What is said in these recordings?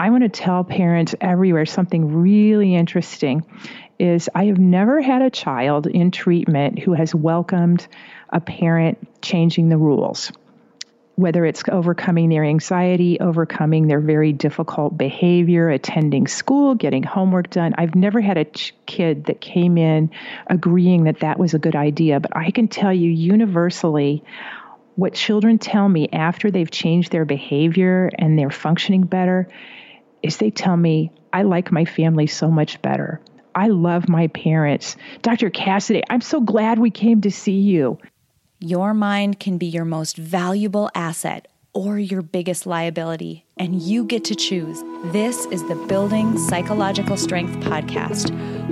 I want to tell parents everywhere something really interesting is I have never had a child in treatment who has welcomed a parent changing the rules whether it's overcoming their anxiety, overcoming their very difficult behavior, attending school, getting homework done. I've never had a ch- kid that came in agreeing that that was a good idea, but I can tell you universally what children tell me after they've changed their behavior and they're functioning better is they tell me, I like my family so much better. I love my parents. Dr. Cassiday, I'm so glad we came to see you. Your mind can be your most valuable asset or your biggest liability, and you get to choose. This is the Building Psychological Strength podcast,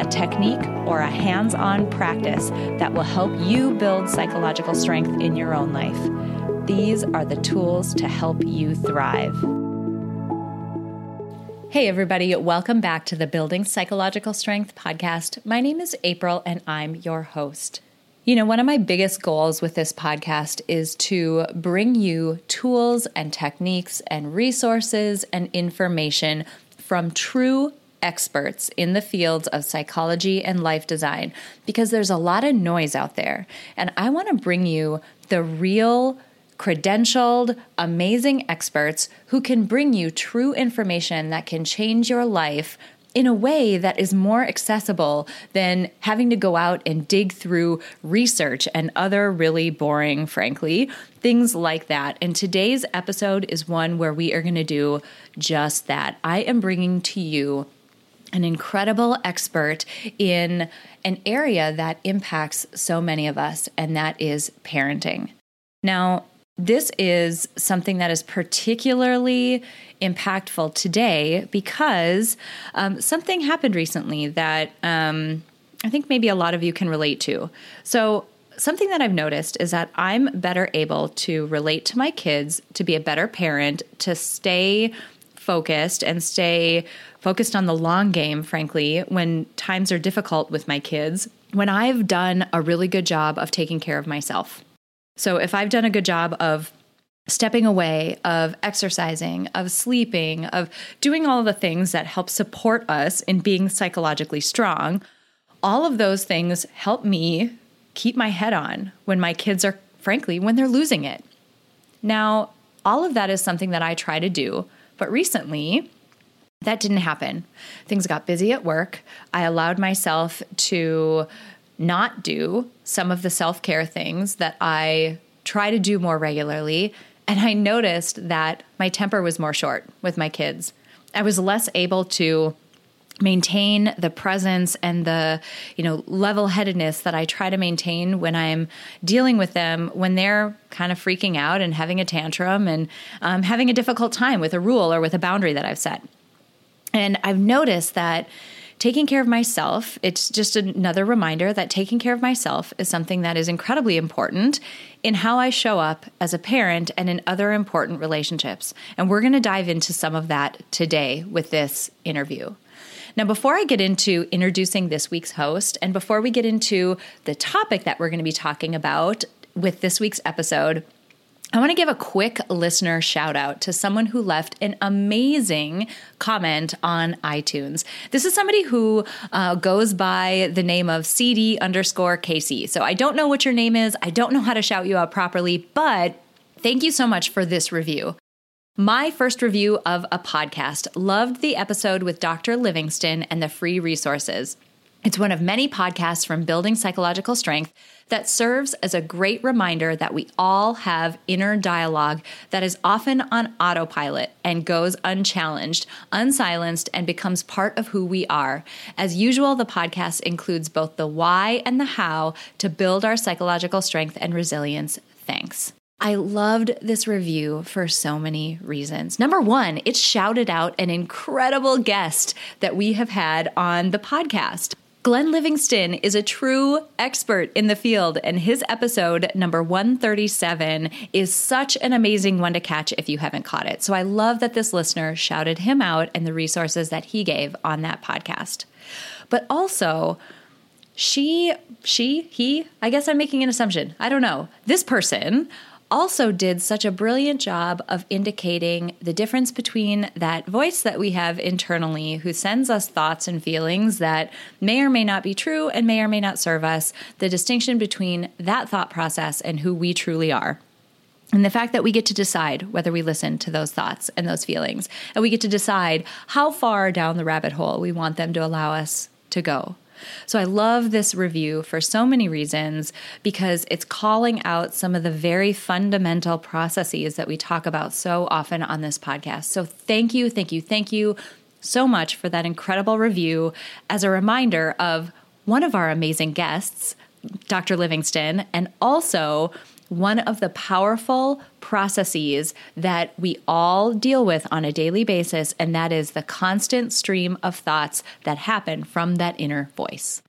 a technique, or a hands on practice that will help you build psychological strength in your own life. These are the tools to help you thrive. Hey, everybody, welcome back to the Building Psychological Strength podcast. My name is April, and I'm your host. You know, one of my biggest goals with this podcast is to bring you tools and techniques and resources and information from true experts in the fields of psychology and life design because there's a lot of noise out there. And I want to bring you the real, credentialed, amazing experts who can bring you true information that can change your life in a way that is more accessible than having to go out and dig through research and other really boring, frankly, things like that. And today's episode is one where we are going to do just that. I am bringing to you an incredible expert in an area that impacts so many of us, and that is parenting. Now, this is something that is particularly impactful today because um, something happened recently that um, I think maybe a lot of you can relate to. So, something that I've noticed is that I'm better able to relate to my kids, to be a better parent, to stay focused and stay focused on the long game, frankly, when times are difficult with my kids, when I've done a really good job of taking care of myself. So if I've done a good job of stepping away, of exercising, of sleeping, of doing all the things that help support us in being psychologically strong, all of those things help me keep my head on when my kids are, frankly, when they're losing it. Now, all of that is something that I try to do, but recently, that didn't happen. Things got busy at work. I allowed myself to not do some of the self care things that I try to do more regularly. And I noticed that my temper was more short with my kids. I was less able to maintain the presence and the you know level-headedness that I try to maintain when I'm dealing with them when they're kind of freaking out and having a tantrum and um, having a difficult time with a rule or with a boundary that I've set. And I've noticed that taking care of myself, it's just another reminder that taking care of myself is something that is incredibly important in how I show up as a parent and in other important relationships. And we're going to dive into some of that today with this interview. Now, before I get into introducing this week's host, and before we get into the topic that we're going to be talking about with this week's episode, I want to give a quick listener shout out to someone who left an amazing comment on iTunes. This is somebody who uh, goes by the name of CD underscore Casey. So I don't know what your name is. I don't know how to shout you out properly, but thank you so much for this review. My first review of a podcast loved the episode with Dr. Livingston and the free resources. It's one of many podcasts from Building Psychological Strength that serves as a great reminder that we all have inner dialogue that is often on autopilot and goes unchallenged, unsilenced, and becomes part of who we are. As usual, the podcast includes both the why and the how to build our psychological strength and resilience. Thanks. I loved this review for so many reasons. Number one, it shouted out an incredible guest that we have had on the podcast. Glenn Livingston is a true expert in the field, and his episode number 137 is such an amazing one to catch if you haven't caught it. So I love that this listener shouted him out and the resources that he gave on that podcast. But also, she, she, he, I guess I'm making an assumption. I don't know. This person also did such a brilliant job of indicating the difference between that voice that we have internally, who sends us thoughts and feelings that may or may not be true and may or may not serve us, the distinction between that thought process and who we truly are. And the fact that we get to decide whether we listen to those thoughts and those feelings, and we get to decide how far down the rabbit hole we want them to allow us to go. So I love this review for so many reasons because it's calling out some of the very fundamental processes that we talk about so often on this podcast. So thank you, thank you, thank you so much for that incredible review as a reminder of one of our amazing guests, Dr. Livingston, and also one of the powerful processes that we all deal with on a daily basis, and that is the constant stream of thoughts that happen from that inner voice.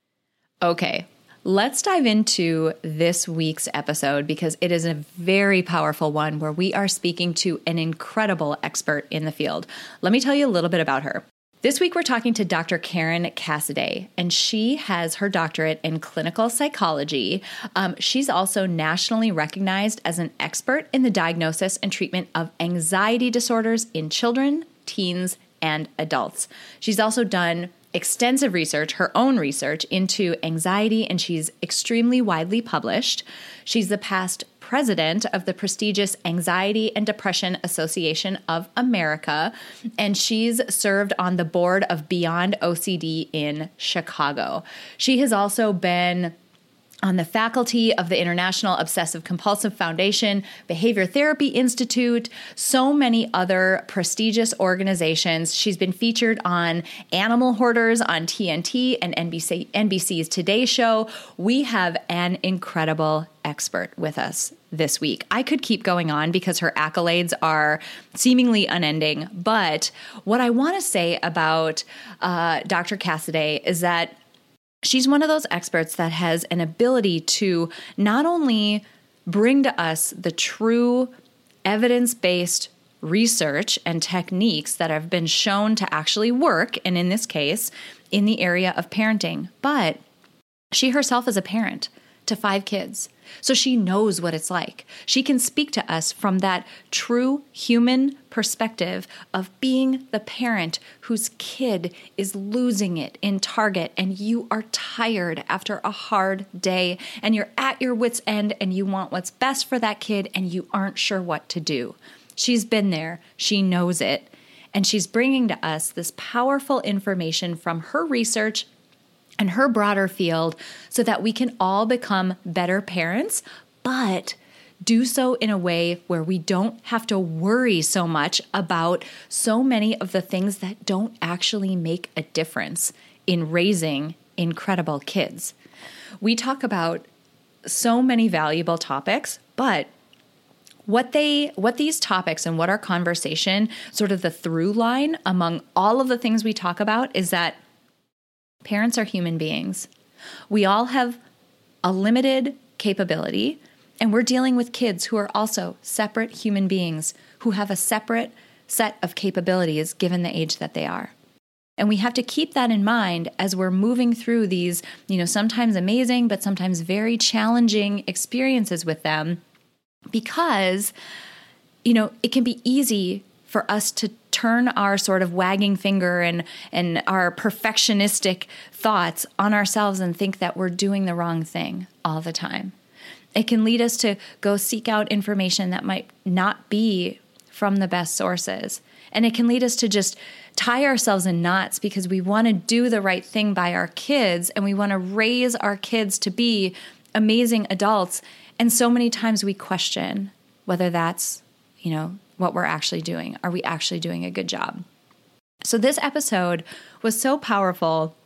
Okay, let's dive into this week's episode because it is a very powerful one where we are speaking to an incredible expert in the field. Let me tell you a little bit about her. This week, we're talking to Dr. Karen Cassiday, and she has her doctorate in clinical psychology. Um, she's also nationally recognized as an expert in the diagnosis and treatment of anxiety disorders in children, teens, and adults. She's also done extensive research, her own research into anxiety, and she's extremely widely published. She's the past president of the prestigious Anxiety and Depression Association of America, and she's served on the board of Beyond OCD in Chicago. She has also been on the faculty of the International Obsessive Compulsive Foundation, Behavior Therapy Institute, so many other prestigious organizations. She's been featured on Animal Hoarders on TNT and NBC, NBC's Today Show. We have an incredible expert with us this week. I could keep going on because her accolades are seemingly unending. But what I want to say about uh, Dr. Cassiday is that she's one of those experts that has an ability to not only bring to us the true evidence based research and techniques that have been shown to actually work, and in this case, in the area of parenting, but she herself is a parent to five kids. So she knows what it's like. She can speak to us from that true human perspective of being the parent whose kid is losing it in Target and you are tired after a hard day and you're at your wits' end and you want what's best for that kid and you aren't sure what to do. She's been there, she knows it. And she's bringing to us this powerful information from her research and her broader field so that we can all become better parents, but do so in a way where we don't have to worry so much about so many of the things that don't actually make a difference in raising incredible kids. We talk about so many valuable topics, but what they what these topics and what our conversation sort of the through line among all of the things we talk about is that Parents are human beings. We all have a limited capability, and we're dealing with kids who are also separate human beings who have a separate set of capabilities given the age that they are. And we have to keep that in mind as we're moving through these, you know, sometimes amazing, but sometimes very challenging experiences with them because, you know, it can be easy for us to turn our sort of wagging finger and and our perfectionistic thoughts on ourselves and think that we're doing the wrong thing all the time. It can lead us to go seek out information that might not be from the best sources. And it can lead us to just tie ourselves in knots because we want to do the right thing by our kids and we want to raise our kids to be amazing adults. And so many times we question whether that's, you know, what we're actually doing. Are we actually doing a good job? So, this episode was so powerful,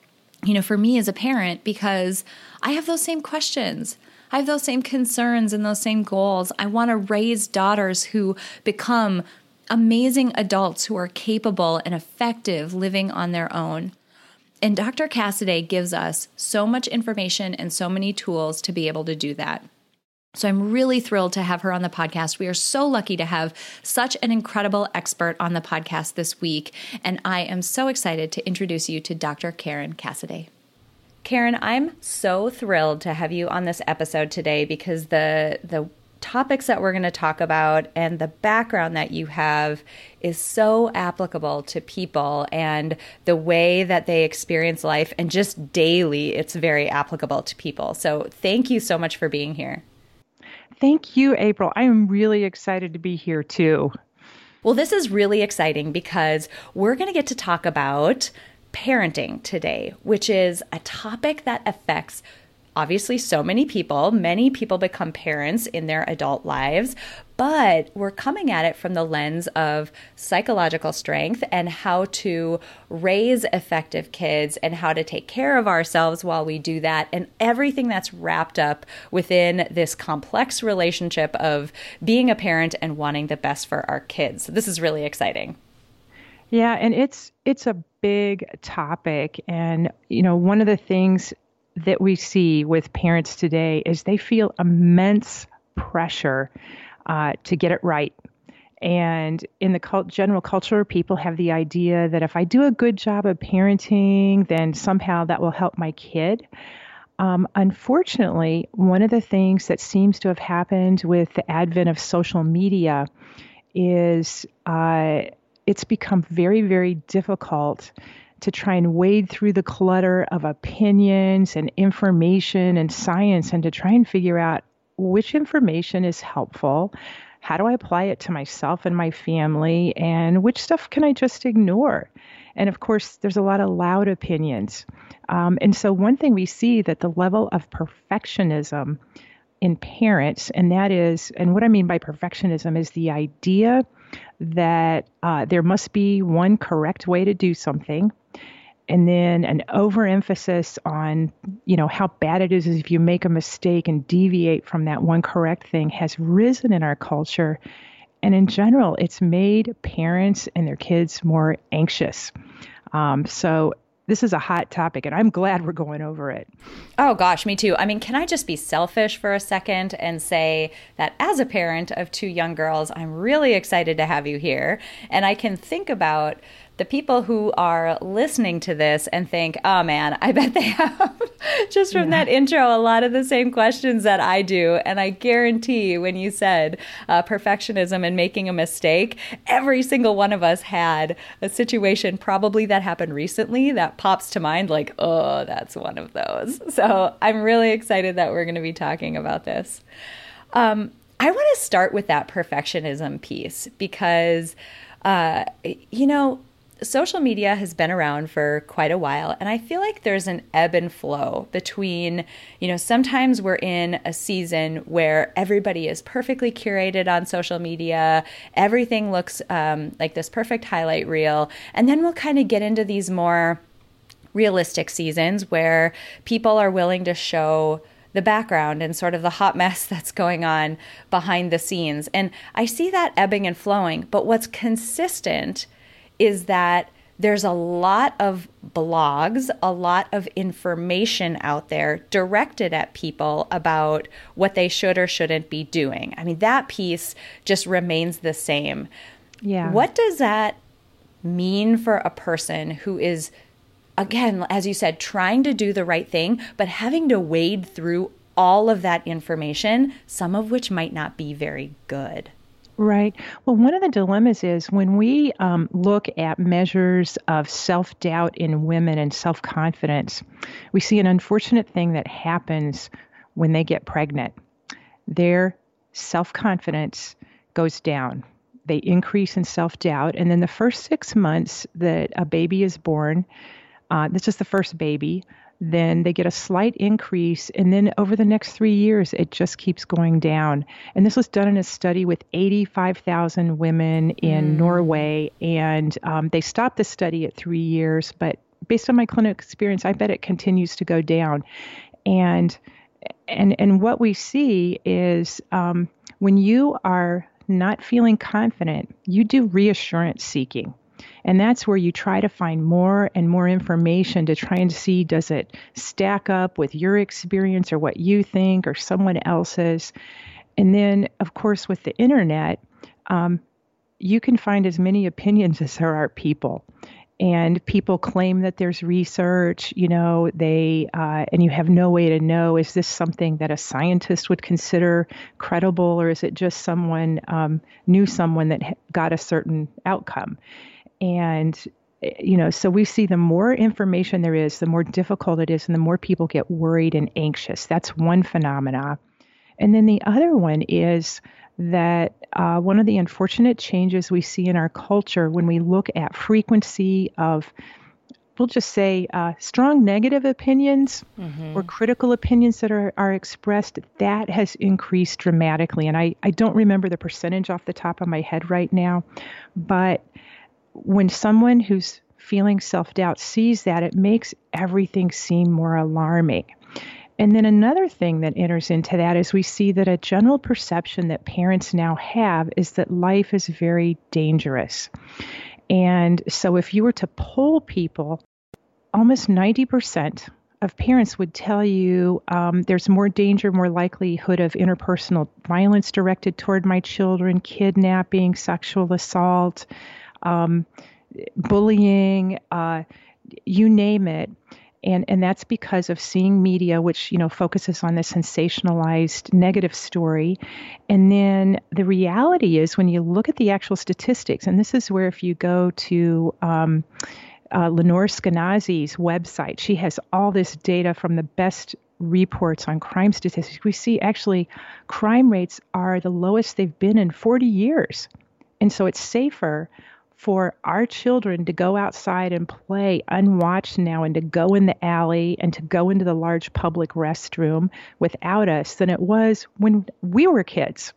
you know, for me as a parent because I have those same questions. I have those same concerns and those same goals. I want to raise daughters who become amazing adults who are capable and effective living on their own. And Dr. Cassiday gives us so much information and so many tools to be able to do that. So I'm really thrilled to have her on the podcast. We are so lucky to have such an incredible expert on the podcast this week. And I am so excited to introduce you to Dr. Karen Cassiday. Karen, I'm so thrilled to have you on this episode today because the the topics that we're going to talk about and the background that you have is so applicable to people and the way that they experience life and just daily it's very applicable to people. So thank you so much for being here. Thank you, April. I am really excited to be here too. Well, this is really exciting because we're going to get to talk about parenting today, which is a topic that affects obviously so many people. Many people become parents in their adult lives, but we're coming at it from the lens of psychological strength and how to raise effective kids and how to take care of ourselves while we do that and everything that's wrapped up within this complex relationship of being a parent and wanting the best for our kids. So this is really exciting. Yeah, and it's it's a big topic and you know one of the things that we see with parents today is they feel immense pressure uh, to get it right. And in the cult, general culture, people have the idea that if I do a good job of parenting, then somehow that will help my kid. Um, unfortunately, one of the things that seems to have happened with the advent of social media is uh, it's become very, very difficult to try and wade through the clutter of opinions and information and science and to try and figure out which information is helpful. How do I apply it to myself and my family? And which stuff can I just ignore? And of course, there's a lot of loud opinions. Um, and so, one thing we see that the level of perfectionism in parents, and that is, and what I mean by perfectionism is the idea that uh, there must be one correct way to do something. And then an overemphasis on you know how bad it is if you make a mistake and deviate from that one correct thing has risen in our culture. And in general it's made parents and their kids more anxious. Um, so this is a hot topic and I'm glad we're going over it. Oh gosh, me too. I mean, can I just be selfish for a second and say that as a parent of two young girls, I'm really excited to have you here and I can think about the people who are listening to this and think, oh man, I bet they have, just from yeah. that intro, a lot of the same questions that I do. And I guarantee when you said uh, perfectionism and making a mistake, every single one of us had a situation probably that happened recently that pops to mind, like, oh, that's one of those. So I'm really excited that we're going to be talking about this. Um, I want to start with that perfectionism piece because, uh, you know, social media has been around for quite a while and i feel like there's an ebb and flow between you know sometimes we're in a season where everybody is perfectly curated on social media everything looks um, like this perfect highlight reel and then we'll kind of get into these more realistic seasons where people are willing to show the background and sort of the hot mess that's going on behind the scenes. And I see that ebbing and flowing, but what's consistent is that there's a lot of blogs, a lot of information out there directed at people about what they should or shouldn't be doing. I mean, that piece just remains the same. Yeah. What does that mean for a person who is, again, as you said, trying to do the right thing, but having to wade through all of that information, some of which might not be very good? Right. Well, one of the dilemmas is when we um, look at measures of self doubt in women and self confidence, we see an unfortunate thing that happens when they get pregnant. Their self confidence goes down. They increase in self doubt. And then the first six months that a baby is born, uh, this is the first baby, then they get a slight increase. And then over the next three years, it just keeps going down. And this was done in a study with 85,000 women in mm. Norway. And um, they stopped the study at three years. But based on my clinical experience, I bet it continues to go down. And and and what we see is um, when you are not feeling confident, you do reassurance seeking. And that's where you try to find more and more information to try and see does it stack up with your experience or what you think or someone else's. And then, of course, with the internet, um, you can find as many opinions as there are people and people claim that there's research you know they uh, and you have no way to know is this something that a scientist would consider credible or is it just someone um, knew someone that got a certain outcome and eh, you know so we see the more information there is the more difficult it is and the more people get worried and anxious that's one phenomena and then the other one is that uh, one of the unfortunate changes we see in our culture when we look at frequency of we'll just say uh, strong negative opinions mm-hmm. or critical opinions that are, are expressed, that has increased dramatically. And I, I don't remember the percentage off the top of my head right now, but when someone who's feeling self doubt sees that, it makes everything seem more alarming. And then another thing that enters into that is we see that a general perception that parents now have is that life is very dangerous. And so if you were to poll people, almost 90% of parents would tell you um, there's more danger, more likelihood of interpersonal violence directed toward my children, kidnapping, sexual assault, um, bullying, uh, you name it and and that's because of seeing media which you know focuses on the sensationalized negative story and then the reality is when you look at the actual statistics and this is where if you go to um, uh, Lenore Skenazy's website, she has all this data from the best reports on crime statistics. We see actually crime rates are the lowest they've been in 40 years. And so it's safer for our children to go outside and play unwatched now and to go in the alley and to go into the large public restroom without us than it was when we were kids.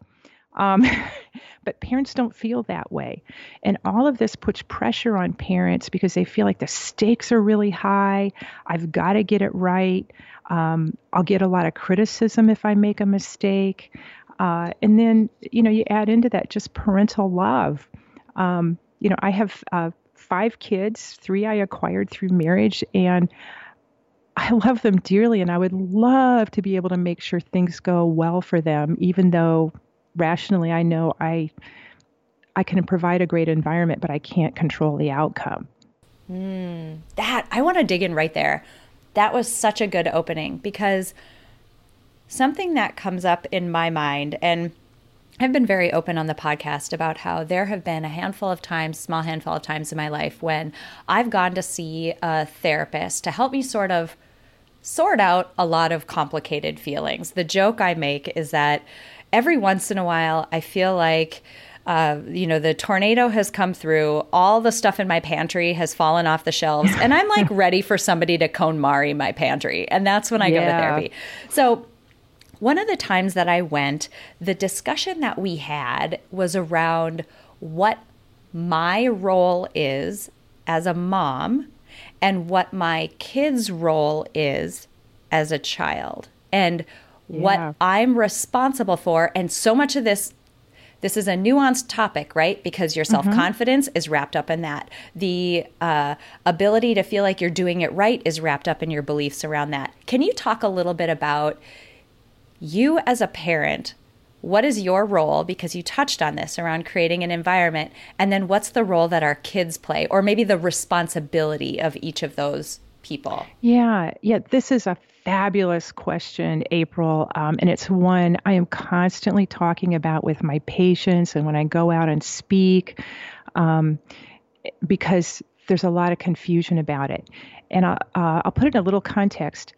Um, but parents don't feel that way. And all of this puts pressure on parents because they feel like the stakes are really high. I've got to get it right. Um, I'll get a lot of criticism if I make a mistake. Uh, and then, you know, you add into that just parental love. Um, you know, I have uh, five kids, three I acquired through marriage, and I love them dearly, and I would love to be able to make sure things go well for them, even though rationally I know I I can provide a great environment, but I can't control the outcome. Mm, that I want to dig in right there. That was such a good opening because something that comes up in my mind and I've been very open on the podcast about how there have been a handful of times, small handful of times in my life when I've gone to see a therapist to help me sort of sort out a lot of complicated feelings. The joke I make is that every once in a while I feel like uh, you know, the tornado has come through. All the stuff in my pantry has fallen off the shelves, and I'm like ready for somebody to KonMari my pantry, and that's when I yeah. go to therapy. So one of the times that I went, the discussion that we had was around what my role is as a mom and what my kid's role is as a child and yeah. what I'm responsible for. And so much of this this is a nuanced topic, right? Because your self confidence mm-hmm. is wrapped up in that. The uh, ability to feel like you're doing it right is wrapped up in your beliefs around that. Can you talk a little bit about you as a parent, what is your role? Because you touched on this around creating an environment. And then what's the role that our kids play, or maybe the responsibility of each of those people? Yeah, yeah, this is a fabulous question, April. Um, and it's one I am constantly talking about with my patients and when I go out and speak, um, because there's a lot of confusion about it. And I'll, uh, I'll put it in a little context.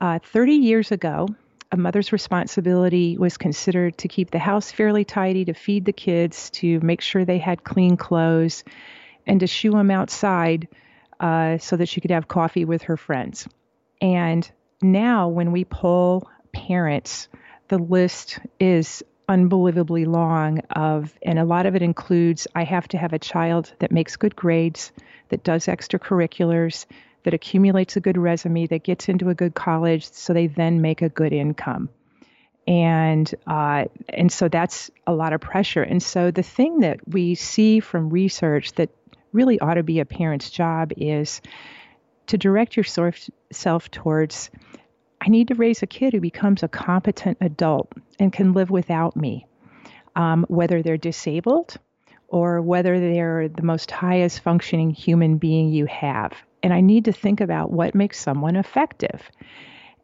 Uh, 30 years ago, a mother's responsibility was considered to keep the house fairly tidy, to feed the kids, to make sure they had clean clothes, and to shoo them outside uh, so that she could have coffee with her friends. And now, when we poll parents, the list is unbelievably long of and a lot of it includes I have to have a child that makes good grades, that does extracurriculars, that accumulates a good resume, that gets into a good college, so they then make a good income. And uh, and so that's a lot of pressure. And so the thing that we see from research that really ought to be a parent's job is to direct yourself self towards I need to raise a kid who becomes a competent adult and can live without me, um, whether they're disabled or whether they're the most highest functioning human being you have. And I need to think about what makes someone effective.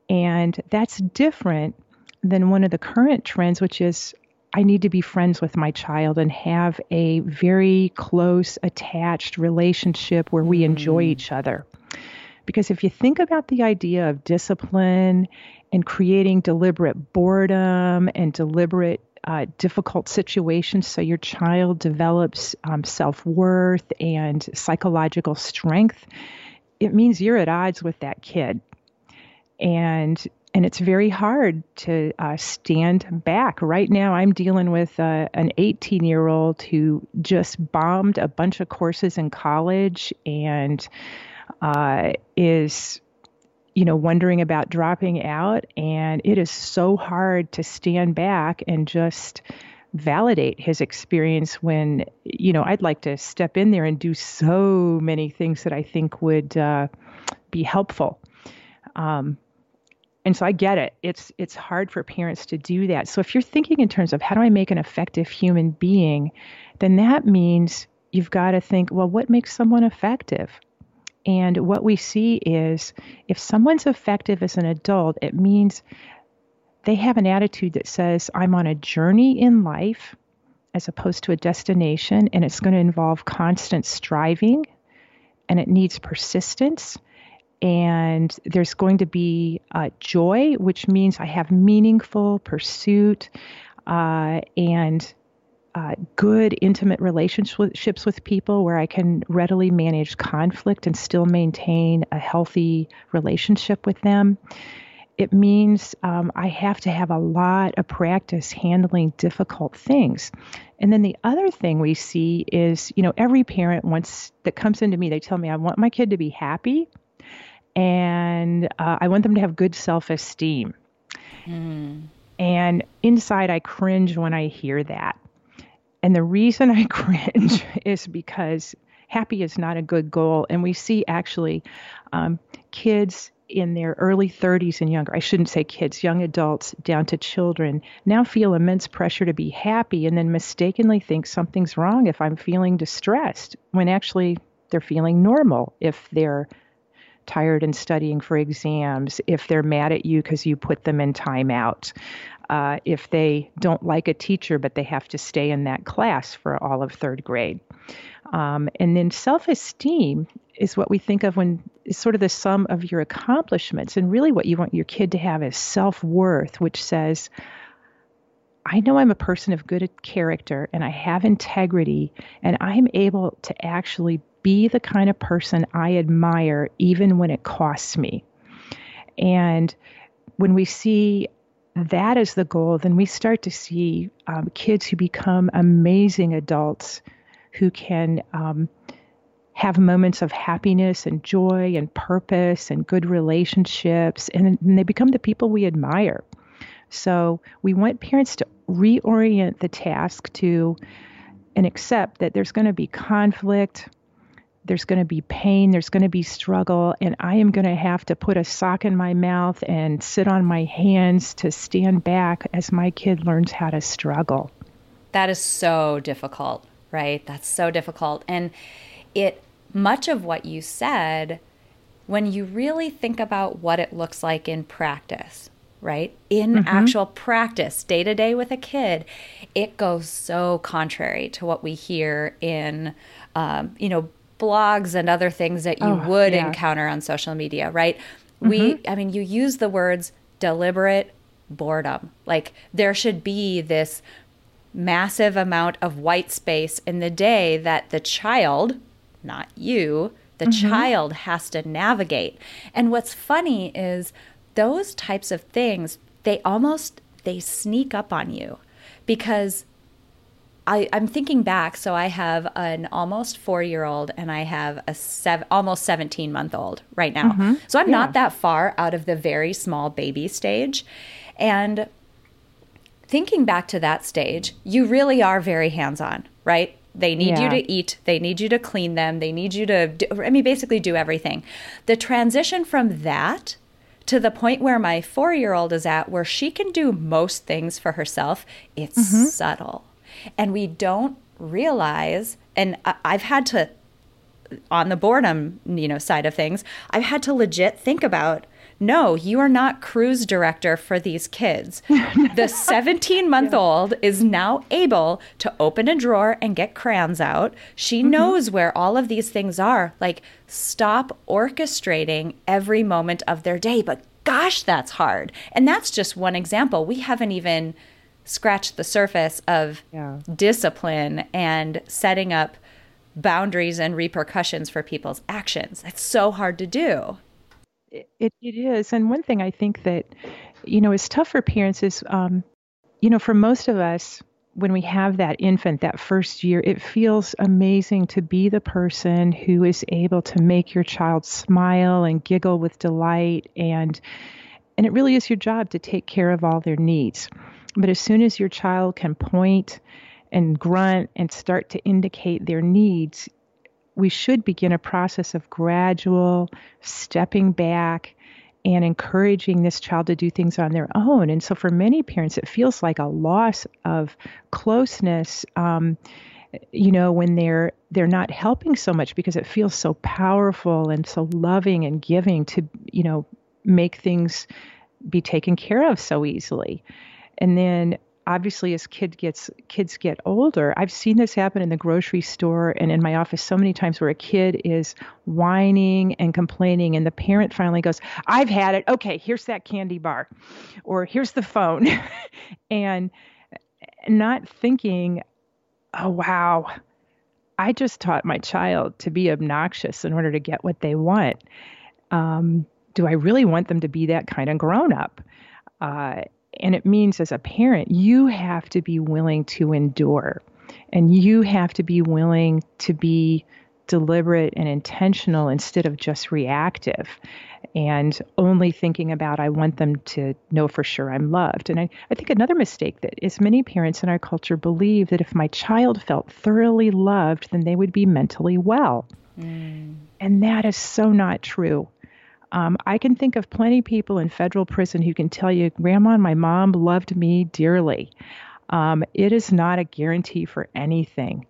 And that's different than one of the current trends, which is I need to be friends with my child and have a very close, attached relationship where we enjoy mm. each other. Because if you think about the idea of discipline and creating deliberate boredom and deliberate uh, difficult situations so your child develops um, self worth and psychological strength, it means you're at odds with that kid. And and it's very hard to uh, stand back. Right now, I'm dealing with uh, an 18 year old who just bombed a bunch of courses in college and uh, is you know wondering about dropping out and it is so hard to stand back and just validate his experience when you know I'd like to step in there and do so many things that I think would uh, be helpful. Um, and so I get it. It's it's hard for parents to do that. So if you're thinking in terms of how do I make an effective human being, then that means you've got to think, well, what makes someone effective? And what we see is if someone's effective as an adult, it means they have an attitude that says, I'm on a journey in life as opposed to a destination, and it's going to involve constant striving and it needs persistence. And there's going to be uh, joy, which means I have meaningful pursuit uh, and uh, good, intimate relationships with people where I can readily manage conflict and still maintain a healthy relationship with them. It means um, I have to have a lot of practice handling difficult things. And then the other thing we see is, you know, every parent wants that comes into me, they tell me, I want my kid to be happy and uh, I want them to have good self esteem. Mm. And inside, I cringe when I hear that and the reason I cringe is because happy is not a good goal. And we see actually um, kids in their early 30s and younger, I shouldn't say kids, young adults down to children, now feel immense pressure to be happy and then mistakenly think something's wrong if I'm feeling distressed, when actually they're feeling normal if they're tired and studying for exams, if they're mad at you because you put them in timeout, uh, if they don't like a teacher but they have to stay in that class for all of third grade. Um, and then self esteem is what we think of when is sort of the sum of your accomplishments. And really, what you want your kid to have is self worth, which says, I know I'm a person of good character and I have integrity, and I'm able to actually be the kind of person I admire even when it costs me. And when we see that as the goal, then we start to see um, kids who become amazing adults who can um, have moments of happiness and joy and purpose and good relationships, and, and they become the people we admire. So we want parents to reorient the task to and accept that there's going to be conflict, there's going to be pain, there's going to be struggle, and I am going to have to put a sock in my mouth and sit on my hands to stand back as my kid learns how to struggle. That is so difficult, right? That's so difficult. And it, much of what you said, when you really think about what it looks like in practice, right? In mm-hmm. actual practice, day to day with a kid, it goes so contrary to what we hear in, um, you know, blogs and other things that you oh, would yeah. encounter on social media, right? Mm-hmm. We, I mean, you use the words deliberate boredom. Like there should be this massive amount of white space in the day that the child, not you, the mm-hmm. child has to navigate. And what's funny is those types of things, they almost they sneak up on you because I, I'm thinking back. So I have an almost four year old and I have a seven, almost 17 month old right now. Mm-hmm. So I'm yeah. not that far out of the very small baby stage. And thinking back to that stage, you really are very hands on, right? They need yeah. you to eat. They need you to clean them. They need you to, do, I mean, basically do everything. The transition from that to the point where my four year old is at, where she can do most things for herself, it's mm-hmm. subtle. And we don't realize, and I've had to, on the boredom, you know, side of things, I've had to legit think about no, you are not cruise director for these kids. the 17 month old is now able to open a drawer and get crayons out. She mm-hmm. knows where all of these things are. Like, stop orchestrating every moment of their day. But gosh, that's hard. And that's just one example. We haven't even scratched the surface of yeah. discipline and setting up boundaries and repercussions for people's actions. It's so hard to do. It, it, is. And one thing I think that, you know, is tough for parents is, um, you know, for most of us, when we have that infant that first year, it feels amazing to be the person who is able to make your child smile and giggle with delight and and it really is your job to take care of all their needs. But as soon as your child can point and grunt and start to indicate their needs, we should begin a process of gradual stepping back and encouraging this child to do things on their own. And so, for many parents, it feels like a loss of closeness. Um, you know when they're they're not helping so much because it feels so powerful and so loving and giving to you know make things be taken care of so easily and then obviously as kid gets kids get older i've seen this happen in the grocery store and in my office so many times where a kid is whining and complaining and the parent finally goes i've had it. Okay here's that candy bar or here's the phone. And not thinking oh wow. I just taught my child to be obnoxious in order to get what they want. Um, do i really want them to be that kind of grown up? Uh, and it means as a parent, you have to be willing to endure and you have to be willing to be deliberate and intentional instead of just reactive and only thinking about I want them to know for sure I'm loved. And I, I think another mistake that is many parents in our culture believe that if my child felt thoroughly loved, then they would be mentally well. Mm. And that is so not true. Um, I can think of plenty of people in federal prison who can tell you, Grandma and my mom loved me dearly. Um, it is not a guarantee for anything.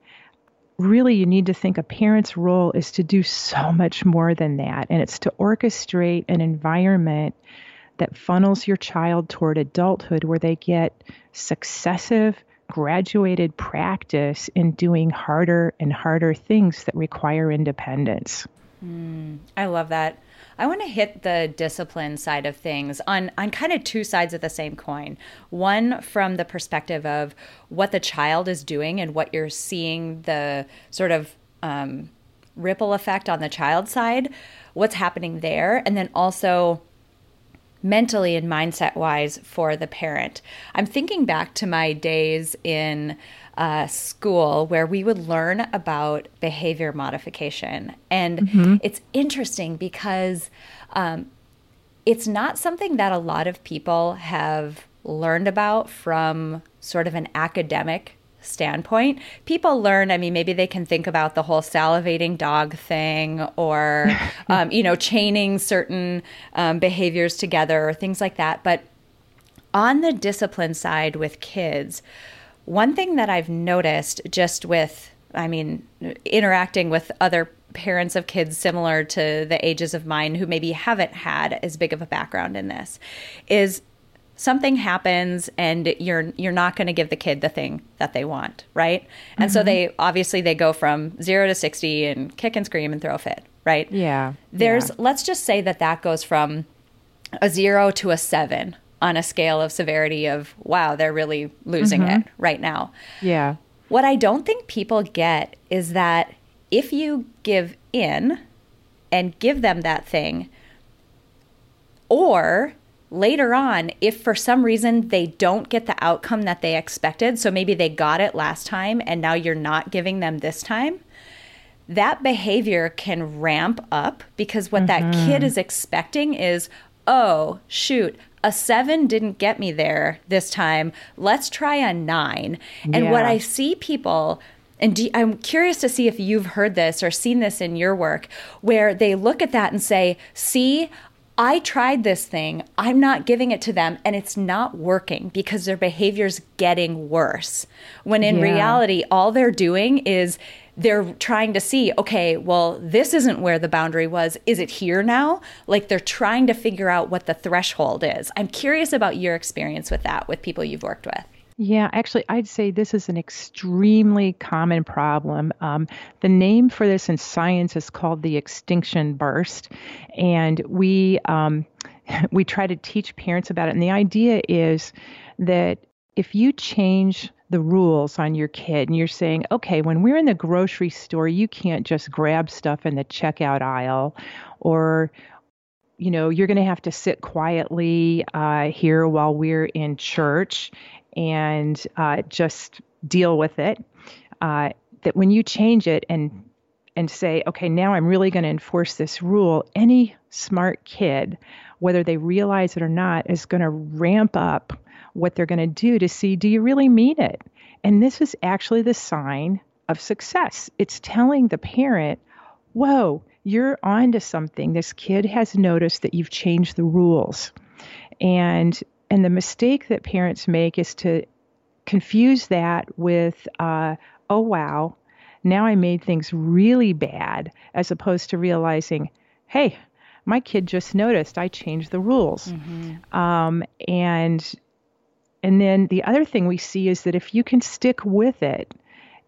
Really, you need to think a parent's role is to do so much more than that, and it's to orchestrate an environment that funnels your child toward adulthood where they get successive, graduated practice in doing harder and harder things that require independence. Mm, I love that. I want to hit the discipline side of things on on kind of two sides of the same coin. One from the perspective of what the child is doing and what you're seeing the sort of um, ripple effect on the child side, what's happening there, and then also mentally and mindset wise for the parent. I'm thinking back to my days in uh, school where we would learn about behavior modification. And mm-hmm. it's interesting because um, it's not something that a lot of people have learned about from sort of an academic standpoint, people learn. I mean, maybe they can think about the whole salivating dog thing or, um, you know, chaining certain um, behaviors together or things like that. But on the discipline side with kids, one thing that I've noticed just with, I mean, interacting with other parents of kids similar to the ages of mine who maybe haven't had as big of a background in this is something happens and you're you're not going to give the kid the thing that they want right and mm-hmm. so they obviously they go from 0 to 60 and kick and scream and throw a fit right yeah there's yeah. let's just say that that goes from a 0 to a 7 on a scale of severity of wow they're really losing mm-hmm. it right now yeah what i don't think people get is that if you give in and give them that thing or later on, if for some reason they don't get the outcome that they expected, so maybe they got it last time and now you're not giving them this time, that behavior can ramp up because what mm-hmm. that kid is expecting is, oh, shoot, a seven didn't get me there this time. Let's try a nine. And yeah. what I see people, and do, I'm curious to see if you've heard this or seen this in your work, where they look at that and say, see, I tried this thing. I'm not giving it to them and it's not working because their behavior's getting worse. When in yeah. reality, all they're doing is they're trying to see, okay, well, this isn't where the boundary was. Is it here now? Like they're trying to figure out what the threshold is. I'm curious about your experience with that with people you've worked with. Yeah, actually, I'd say this is an extremely common problem. Um, the name for this in science is called the extinction burst, and we um, we try to teach parents about it. And the idea is that if you change the rules on your kid and you're saying, okay, when we're in the grocery store, you can't just grab stuff in the checkout aisle or you know, you're going to have to sit quietly uh, here while we're in church and uh, just deal with it. Uh, that when you change it and and say, okay, now I'm really going to enforce this rule, any smart kid, whether they realize it or not, is going to ramp up what they're going to do to see do you really mean it? And this is actually the sign of success. It's telling the parent, whoa, you're on to something. This kid has noticed that you've changed the rules. And and the mistake that parents make is to confuse that with, uh, oh wow, now I made things really bad, as opposed to realizing, hey, my kid just noticed I changed the rules. Mm-hmm. Um, and and then the other thing we see is that if you can stick with it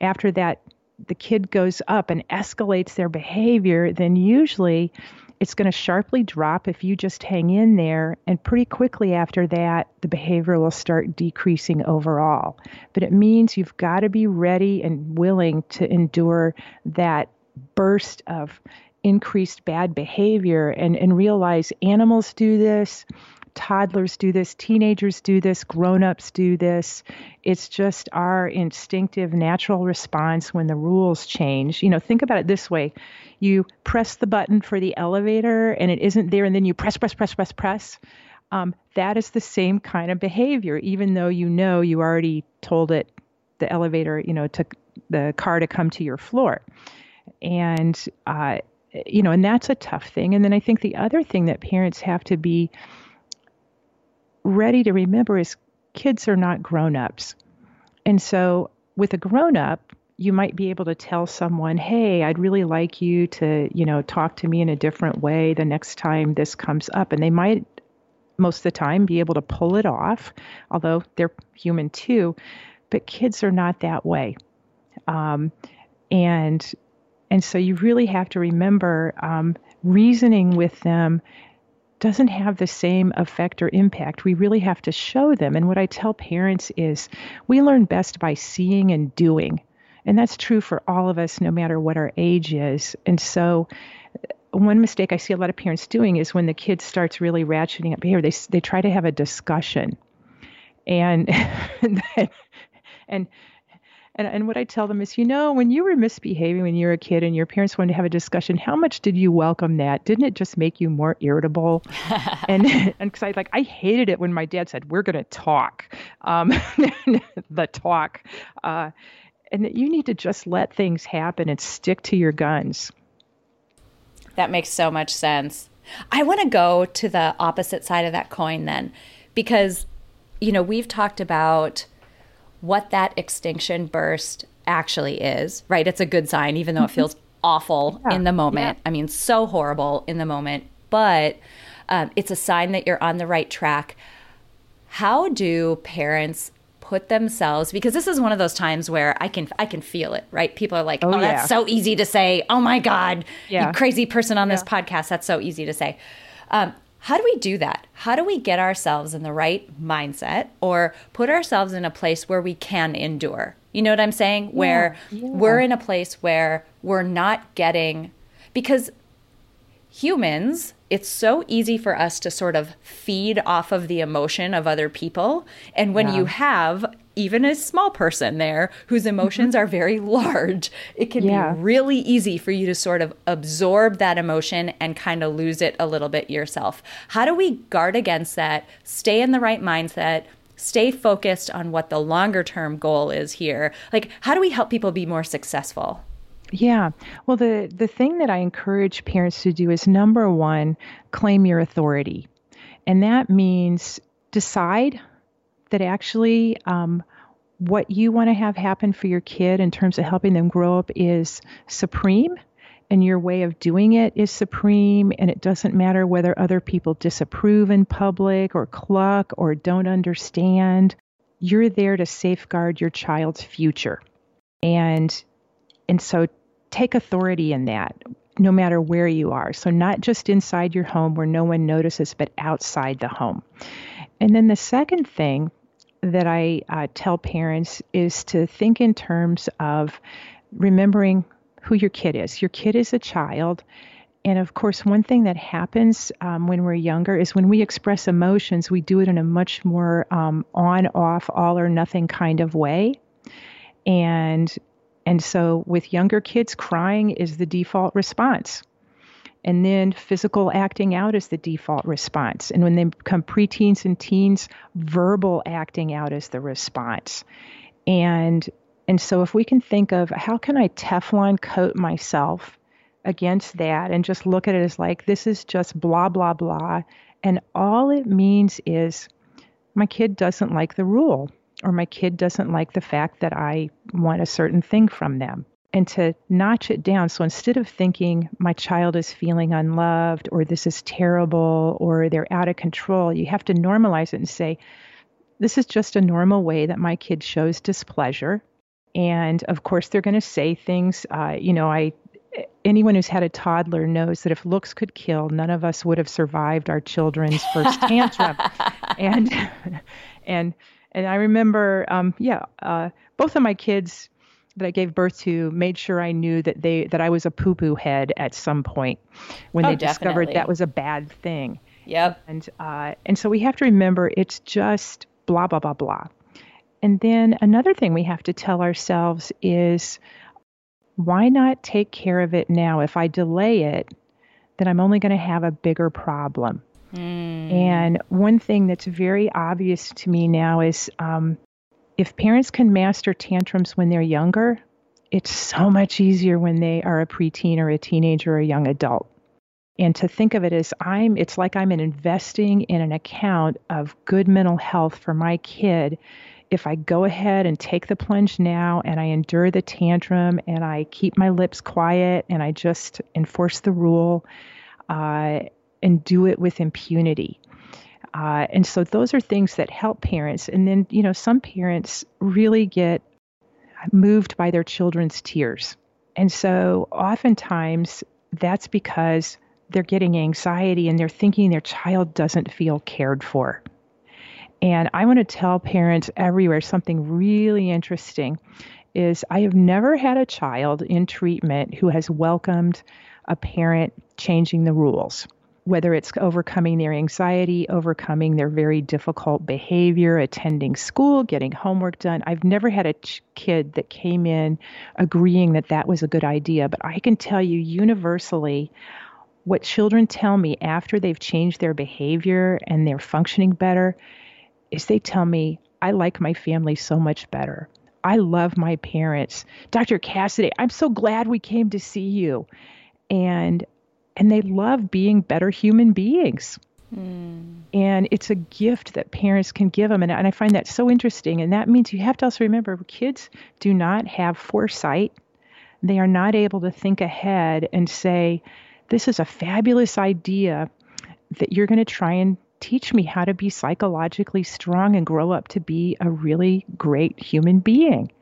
after that the kid goes up and escalates their behavior, then usually it's going to sharply drop if you just hang in there. And pretty quickly after that, the behavior will start decreasing overall. But it means you've got to be ready and willing to endure that burst of increased bad behavior and, and realize animals do this toddlers do this, teenagers do this, grown-ups do this. It's just our instinctive natural response when the rules change. You know, think about it this way. You press the button for the elevator and it isn't there and then you press press press press press. Um, that is the same kind of behavior, even though you know you already told it the elevator, you know, took the car to come to your floor. And uh, you know, and that's a tough thing. And then I think the other thing that parents have to be ready to remember is kids are not grown ups. And so with a grown up, you might be able to tell someone, "Hey, I'd really like you to, you know, talk to me in a different way the next time this comes up." And they might most of the time be able to pull it off, although they're human too. But kids are not that way, um, and and so you really have to remember um, reasoning with them doesn't have the same effect or impact. We really have to show them. And what I tell parents is we learn best by seeing and doing. And that's true for all of us, no matter what our age is. And so, uh, one mistake I see a lot of parents doing is when the kid starts really ratcheting up behavior, they, they try to have a discussion. And, and and, and what I tell them is, you know, when you were misbehaving when you were a kid and your parents wanted to have a discussion, how much did you welcome that? Didn't it just make you more irritable? and and because I like I hated it when my dad said we're going to talk, um, the talk, uh, and that you need to just let things happen and stick to your guns. That makes so much sense. I want to go to the opposite side of that coin then, because you know we've talked about what that extinction burst actually is, right? It's a good sign, even though it feels awful yeah. in the moment. Yeah. I mean, so horrible in the moment, but um, it's a sign that you're on the right track. How do parents put themselves because this is one of those times where I can I can feel it, right? People are like, "Oh, oh that's so easy to say." "Oh my god, yeah. you crazy person on this podcast, that's so easy to say." Um, how do we do that? How do we get ourselves in the right mindset or put ourselves in a place where we can endure? You know what I'm saying? Where yeah. we're in a place where we're not getting, because humans, it's so easy for us to sort of feed off of the emotion of other people. And when yeah. you have even a small person there whose emotions mm-hmm. are very large, it can yeah. be really easy for you to sort of absorb that emotion and kind of lose it a little bit yourself. How do we guard against that? Stay in the right mindset, stay focused on what the longer term goal is here. Like, how do we help people be more successful? Yeah. Well, the, the thing that I encourage parents to do is number one, claim your authority. And that means decide that actually um, what you want to have happen for your kid in terms of helping them grow up is supreme and your way of doing it is supreme and it doesn't matter whether other people disapprove in public or cluck or don't understand you're there to safeguard your child's future and and so take authority in that no matter where you are so not just inside your home where no one notices but outside the home and then the second thing that i uh, tell parents is to think in terms of remembering who your kid is. Your kid is a child. And of course, one thing that happens um, when we're younger is when we express emotions, we do it in a much more um, on, off, all or nothing kind of way. And and so with younger kids, crying is the default response. And then physical acting out is the default response. And when they become preteens and teens, verbal acting out is the response. And and so if we can think of how can I Teflon coat myself against that and just look at it as like this is just blah blah blah and all it means is my kid doesn't like the rule or my kid doesn't like the fact that I want a certain thing from them and to notch it down. So instead of thinking my child is feeling unloved or this is terrible or they're out of control, you have to normalize it and say, this is just a normal way that my kid shows displeasure. And of course, they're going to say things. Uh, you know, I anyone who's had a toddler knows that if looks could kill, none of us would have survived our children's first tantrum. and and and I remember, um, yeah, uh, both of my kids that I gave birth to made sure I knew that they that I was a poo poo head at some point when oh, they discovered that was a bad thing. Yep. And uh, and so we have to remember it's just blah blah blah blah. And then another thing we have to tell ourselves is why not take care of it now? If I delay it, then I'm only going to have a bigger problem. Mm. And one thing that's very obvious to me now is um, if parents can master tantrums when they're younger, it's so much easier when they are a preteen or a teenager or a young adult. And to think of it as I'm, it's like I'm investing in an account of good mental health for my kid if I go ahead and take the plunge now and I endure the tantrum and I keep my lips quiet and I just enforce the rule uh, and do it with impunity. Uh, and so those are things that help parents. And then, you know, some parents really get moved by their children's tears. And so oftentimes that's because they're getting anxiety and they're thinking their child doesn't feel cared for. And I want to tell parents everywhere something really interesting is I have never had a child in treatment who has welcomed a parent changing the rules, whether it's overcoming their anxiety, overcoming their very difficult behavior, attending school, getting homework done. I've never had a ch- kid that came in agreeing that that was a good idea, but I can tell you universally what children tell me after they've changed their behavior and they're functioning better is they tell me, I like my family so much better. I love my parents. Dr. Cassiday, I'm so glad we came to see you. And and they love being better human beings. Mm. And it's a gift that parents can give them. And, and I find that so interesting. And that means you have to also remember kids do not have foresight. They are not able to think ahead and say, this is a fabulous idea that you're going to try and teach me how to be psychologically strong and grow up to be a really great human being.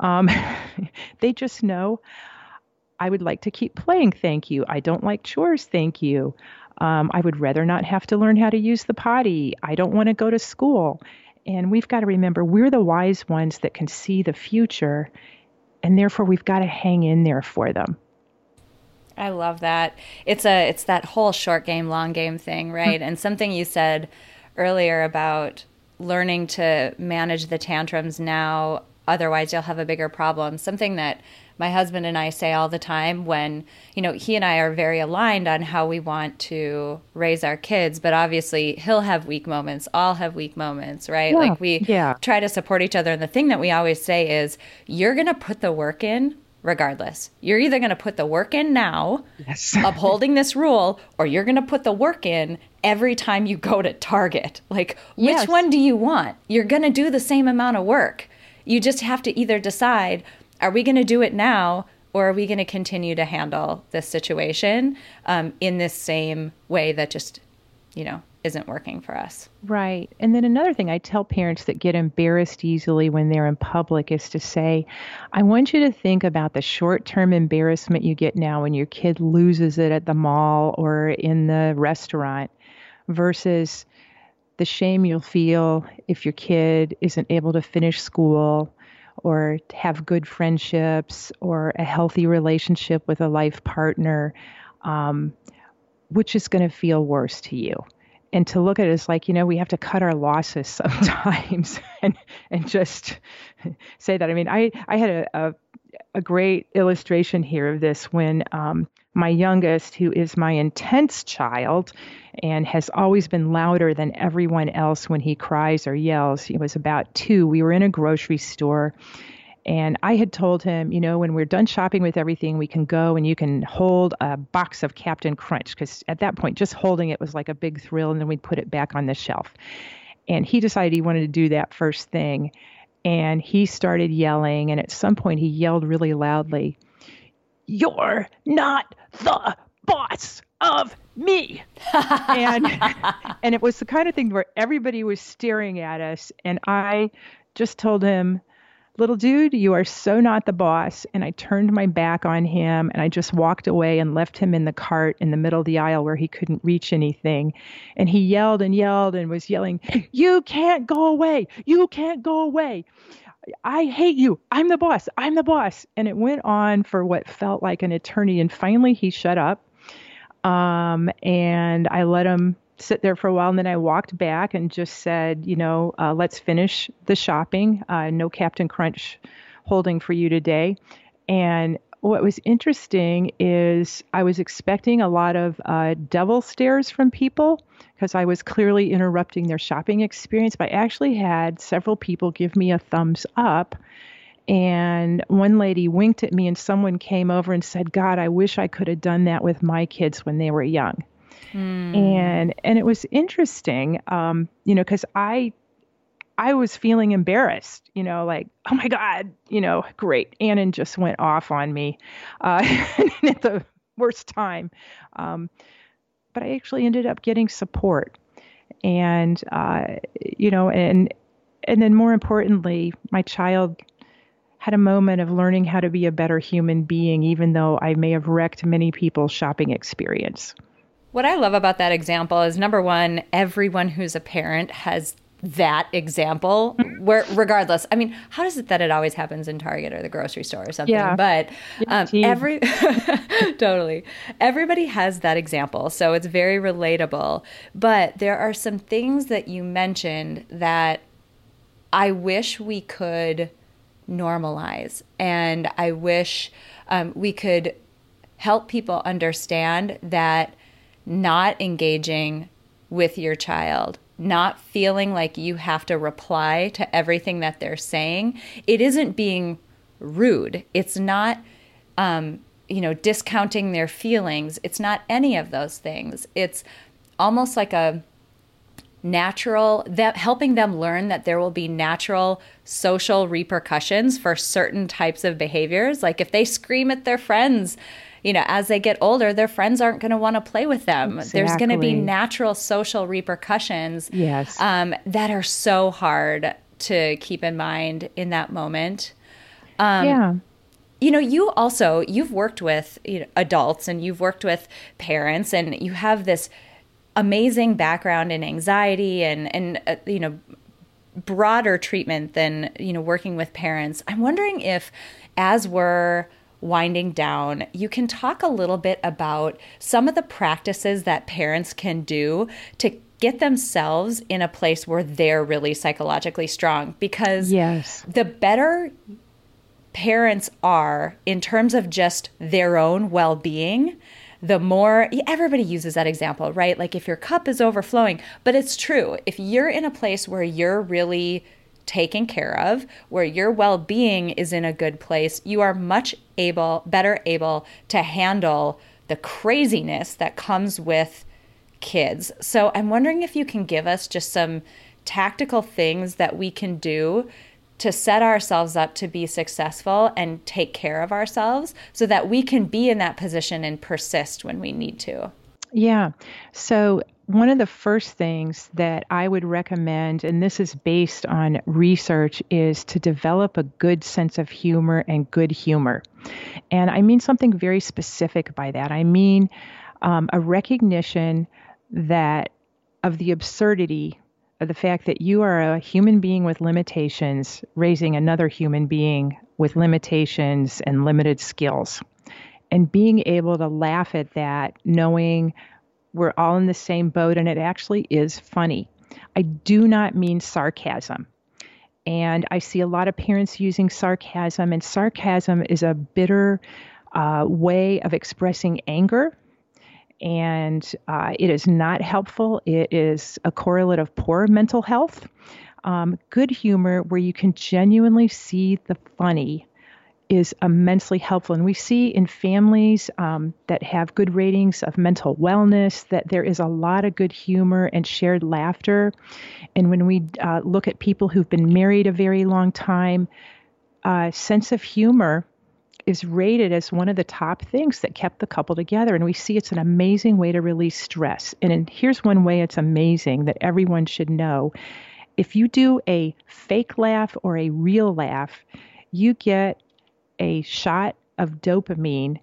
Um, they just know I would like to keep playing, thank you. I don't like chores, thank you. Um, I would rather not have to learn how to use the potty. I don't want to go to school. And we've got to remember we're the wise ones that can see the future, and therefore we've got to hang in there for them. I love that. It's a it's that whole short game long game thing, right? and something you said earlier about learning to manage the tantrums now otherwise you'll have a bigger problem. Something that my husband and I say all the time when, you know, he and I are very aligned on how we want to raise our kids, but obviously he'll have weak moments, all have weak moments, right? Yeah, like we yeah. try to support each other. And the thing that we always say is you're going to put the work in regardless. You're either going to put the work in now, Yes. upholding this rule, or you're going to put the work in every time you go to Target. Like, which one do you want? You're going to do the same amount of work. You just have to either decide are we going to do it now, or are we going to continue to handle this situation um, in this same way that just, you know, isn't working for us? Right. And then another thing I tell parents that get embarrassed easily when they're in public is to say, I want you to think about the short term embarrassment you get now when your kid loses it at the mall or in the restaurant versus the shame you'll feel if your kid isn't able to finish school or have good friendships or a healthy relationship with a life partner, um, which is going to feel worse to you. And to look at it as like you know we have to cut our losses sometimes and and just say that. I mean i i had a a, a great illustration here of this when um my youngest who is my intense child and has always been louder than everyone else when he cries or yells he was about two we were in a grocery store and I had told him, you know, when we're done shopping with everything, we can go and you can hold a box of Captain Crunch because at that point, just holding it was like a big thrill, and then we'd put it back on the shelf. And he decided he wanted to do that first thing. And he started yelling, and at some point, he yelled really loudly, You're not the boss of me. and and it was the kind of thing where everybody was staring at us and I just told him little dude, you are so not the boss. And I turned my back on him and I just walked away and left him in the cart in the middle of the aisle where he couldn't reach anything. And he yelled and yelled and was yelling, You can't go away. You can't go away. I hate you. I'm the boss. I'm the boss. And it went on for what felt like an eternity. And finally, he shut up. Um, and I let him sit there for a while and then I walked back and just said, you know, uh, let's finish the shopping. Uh, no Captain Crunch holding for you today. And what was interesting is I was expecting a lot of uh, devil stares from people because I was clearly interrupting their shopping experience. But I actually had several people give me a thumbs up. And one lady winked at me, and someone came over and said, God, I wish I could have done that with my kids when they were young and and it was interesting um you know because i i was feeling embarrassed you know like oh my god you know great. Annan just went off on me uh at the worst time. Um but i actually ended up getting support and uh you know and and then more importantly my child had a moment of learning how to be a better human being even though i may have wrecked many people's shopping experience. What I love about that example is number one, everyone who's a parent has that example where regardless i mean how does it that it always happens in target or the grocery store or something Yeah. but um, every totally everybody has that example so it's very relatable but there are some things that you mentioned that i wish we could normalize and i wish um, we could help people understand that not engaging with your child, not feeling like you have to reply to everything that they're saying, it isn't being rude. It's not, um, you know, discounting their feelings. It's not any of those things. It's almost like a natural that helping them learn that there will be natural social repercussions for certain types of behaviors like if they scream at their friends you know as they get older their friends aren't going to want to play with them. There's going to be natural social repercussions Yes. um, that are so hard to keep in mind in that moment. Um, yeah. you know you also you've worked with you know, adults and you've worked with parents and you have this amazing background in anxiety and and uh, you know broader treatment than you know working with parents. I'm wondering if as we're winding down, you can talk a little bit about some of the practices that parents can do to get themselves in a place where they're really psychologically strong. Because yes. the better parents are in terms of just their own well-being the more everybody uses that example right? Like if your cup is overflowing but it's true. If you're in a place where you're really taken care of, where your well being is in a good place, you are much able, better able to handle the craziness that comes with kids. So I'm wondering if you can give us just some tactical things that we can do to set ourselves up to be successful and take care of ourselves so that we can be in that position and persist when we need to. Yeah. So one of the first things that I would recommend, and this is based on research, is to develop a good sense of humor and good humor. And I mean something very specific by that. I mean um, a recognition that of the absurdity of the fact that you are a human being with limitations raising another human being with limitations and limited skills. And being able to laugh at that, knowing we're all in the same boat, and it actually is funny. I do not mean sarcasm. And I see a lot of parents using sarcasm, and sarcasm is a bitter uh, way of expressing anger. And uh, it is not helpful. It is a correlate of poor mental health. Um, good humor, where you can genuinely see the funny is immensely helpful. And we see in families um, that have good ratings of mental wellness that there is a lot of good humor and shared laughter. And when we uh, look at people who've been married a very long time, uh, sense of humor is rated as one of the top things that kept the couple together. And we see it's an amazing way to release stress. And, and here's one way it's amazing that everyone should know. If you do a fake laugh or a real laugh, you get a shot of dopamine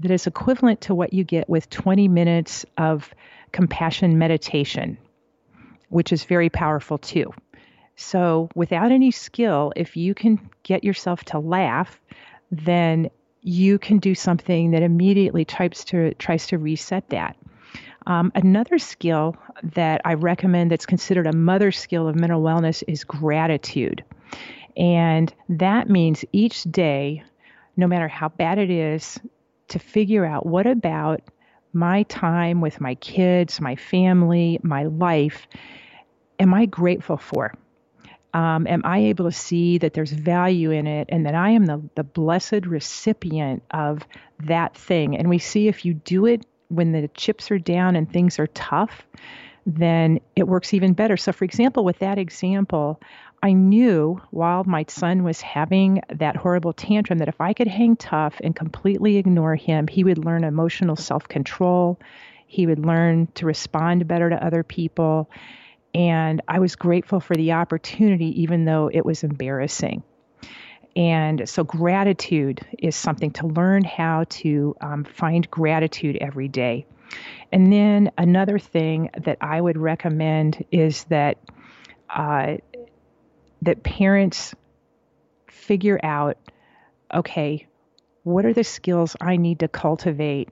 that is equivalent to what you get with 20 minutes of compassion meditation, which is very powerful too. So, without any skill, if you can get yourself to laugh, then you can do something that immediately tries to tries to reset that. Um, another skill that I recommend that's considered a mother skill of mental wellness is gratitude. And that means each day no matter how bad it is, to figure out what about my time with my kids, my family, my life, am I grateful for? Um, am I able to see that there's value in it and that I am the, the blessed recipient of that thing? And we see if you do it when the chips are down and things are tough, then it works even better. So, for example, with that example, I knew while my son was having that horrible tantrum that if I could hang tough and completely ignore him, he would learn emotional self control. He would learn to respond better to other people. And I was grateful for the opportunity, even though it was embarrassing. And so, gratitude is something to learn how to um, find gratitude every day. And then another thing that I would recommend is that uh, that parents figure out okay, what are the skills I need to cultivate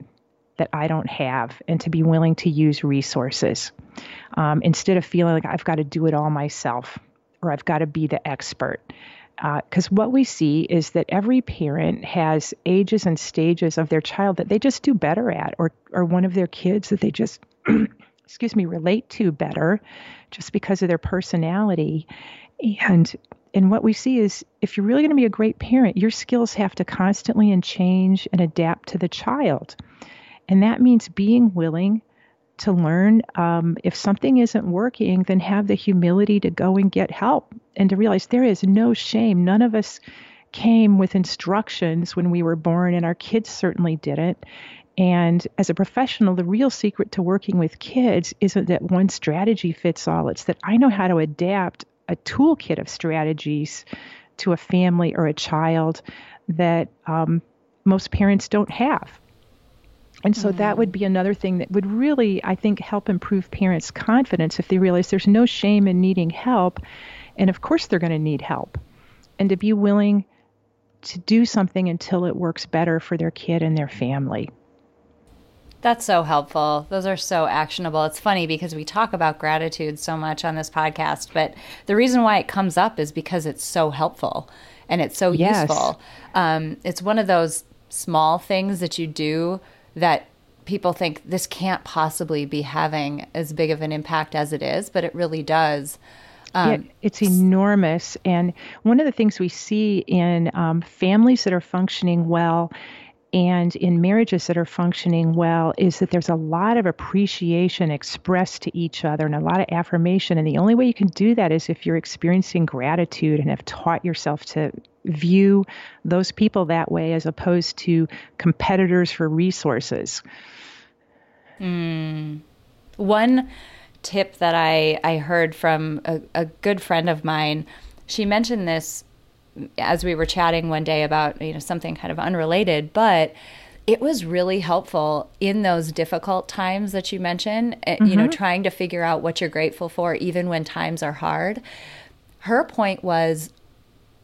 that I don't have, and to be willing to use resources um, instead of feeling like I've got to do it all myself or I've got to be the expert. Because uh, what we see is that every parent has ages and stages of their child that they just do better at, or or one of their kids that they just, excuse me, relate to better, just because of their personality. And and what we see is if you're really going to be a great parent, your skills have to constantly and change and adapt to the child. And that means being willing to learn um, if something isn't working, then have the humility to go and get help and to realize there is no shame. None of us came with instructions when we were born, and our kids certainly didn't. And as a professional, the real secret to working with kids isn't that one strategy fits all. It's that I know how to adapt a toolkit of strategies to a family or a child that um, most parents don't have. And so mm. that would be another thing that would really, I think, help improve parents' confidence if they realize there's no shame in needing help. And of course, they're going to need help. And to be willing to do something until it works better for their kid and their family. That's so helpful. Those are so actionable. It's funny because we talk about gratitude so much on this podcast, but the reason why it comes up is because it's so helpful and it's so yes. useful. Um, it's one of those small things that you do that people think this can't possibly be having as big of an impact as it is, but it really does. Um, it's enormous. And one of the things we see in um, families that are functioning well and in marriages that are functioning well is that there's a lot of appreciation expressed to each other and a lot of affirmation. And the only way you can do that is if you're experiencing gratitude and have taught yourself to view those people that way as opposed to competitors for resources. Mm. One tip that I, I heard from a, a good friend of mine, she mentioned this as we were chatting one day about you know something kind of unrelated, but it was really helpful in those difficult times that you mentioned, mm-hmm. you know, mm-hmm. trying to figure out what you're grateful for even when times are hard. Her point was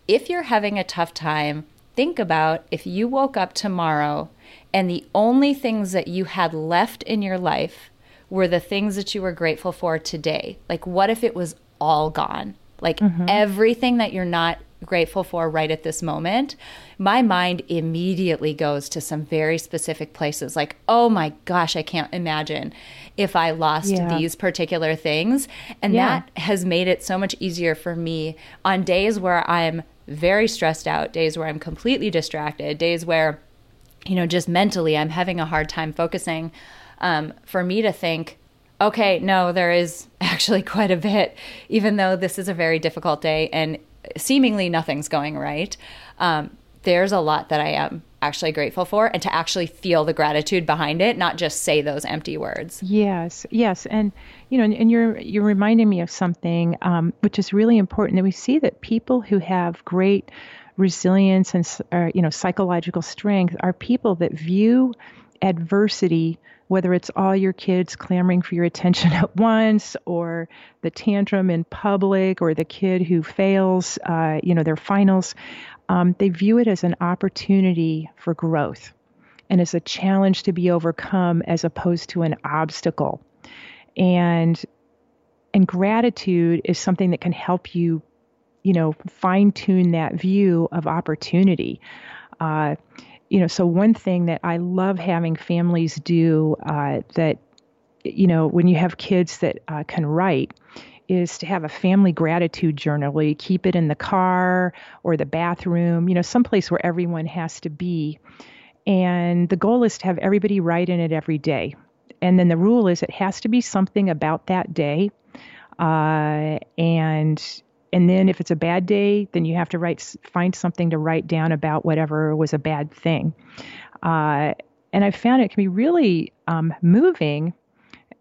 if you're having a tough time, think about if you woke up tomorrow and the only things that you had left in your life were the things that you were grateful for today. Like, what if it was all gone? Like, mm-hmm. everything that you're not grateful for right at this moment, my mind immediately goes to some very specific places like, oh my gosh, I can't imagine if I lost yeah. these particular things. And yeah. that has made it so much easier for me on days where I'm very stressed out, days where I'm completely distracted, days where, you know, just mentally I'm having a hard time focusing. Um, for me to think, okay, no, there is actually quite a bit, even though this is a very difficult day and seemingly nothing's going right. Um, there's a lot that I am actually grateful for and to actually feel the gratitude behind it, not just say those empty words. Yes, yes. And, you know, and, and you're, you're reminding me of something um, which is really important that we see that people who have great resilience and, uh, you know, psychological strength are people that view adversity whether it's all your kids clamoring for your attention at once or the tantrum in public or the kid who fails uh, you know their finals um, they view it as an opportunity for growth and as a challenge to be overcome as opposed to an obstacle. And and gratitude is something that can help you you know fine tune that view of opportunity. Uh, you know, so one thing that I love having families do uh, that, you know, when you have kids that uh, can write, is to have a family gratitude journal where you keep it in the car or the bathroom, you know, someplace where everyone has to be. And the goal is to have everybody write in it every day. And then the rule is it has to be something about that day. Uh, and and then if it's a bad day, then you have to write find something to write down about whatever was a bad thing. Uh, and I found it can be really um, moving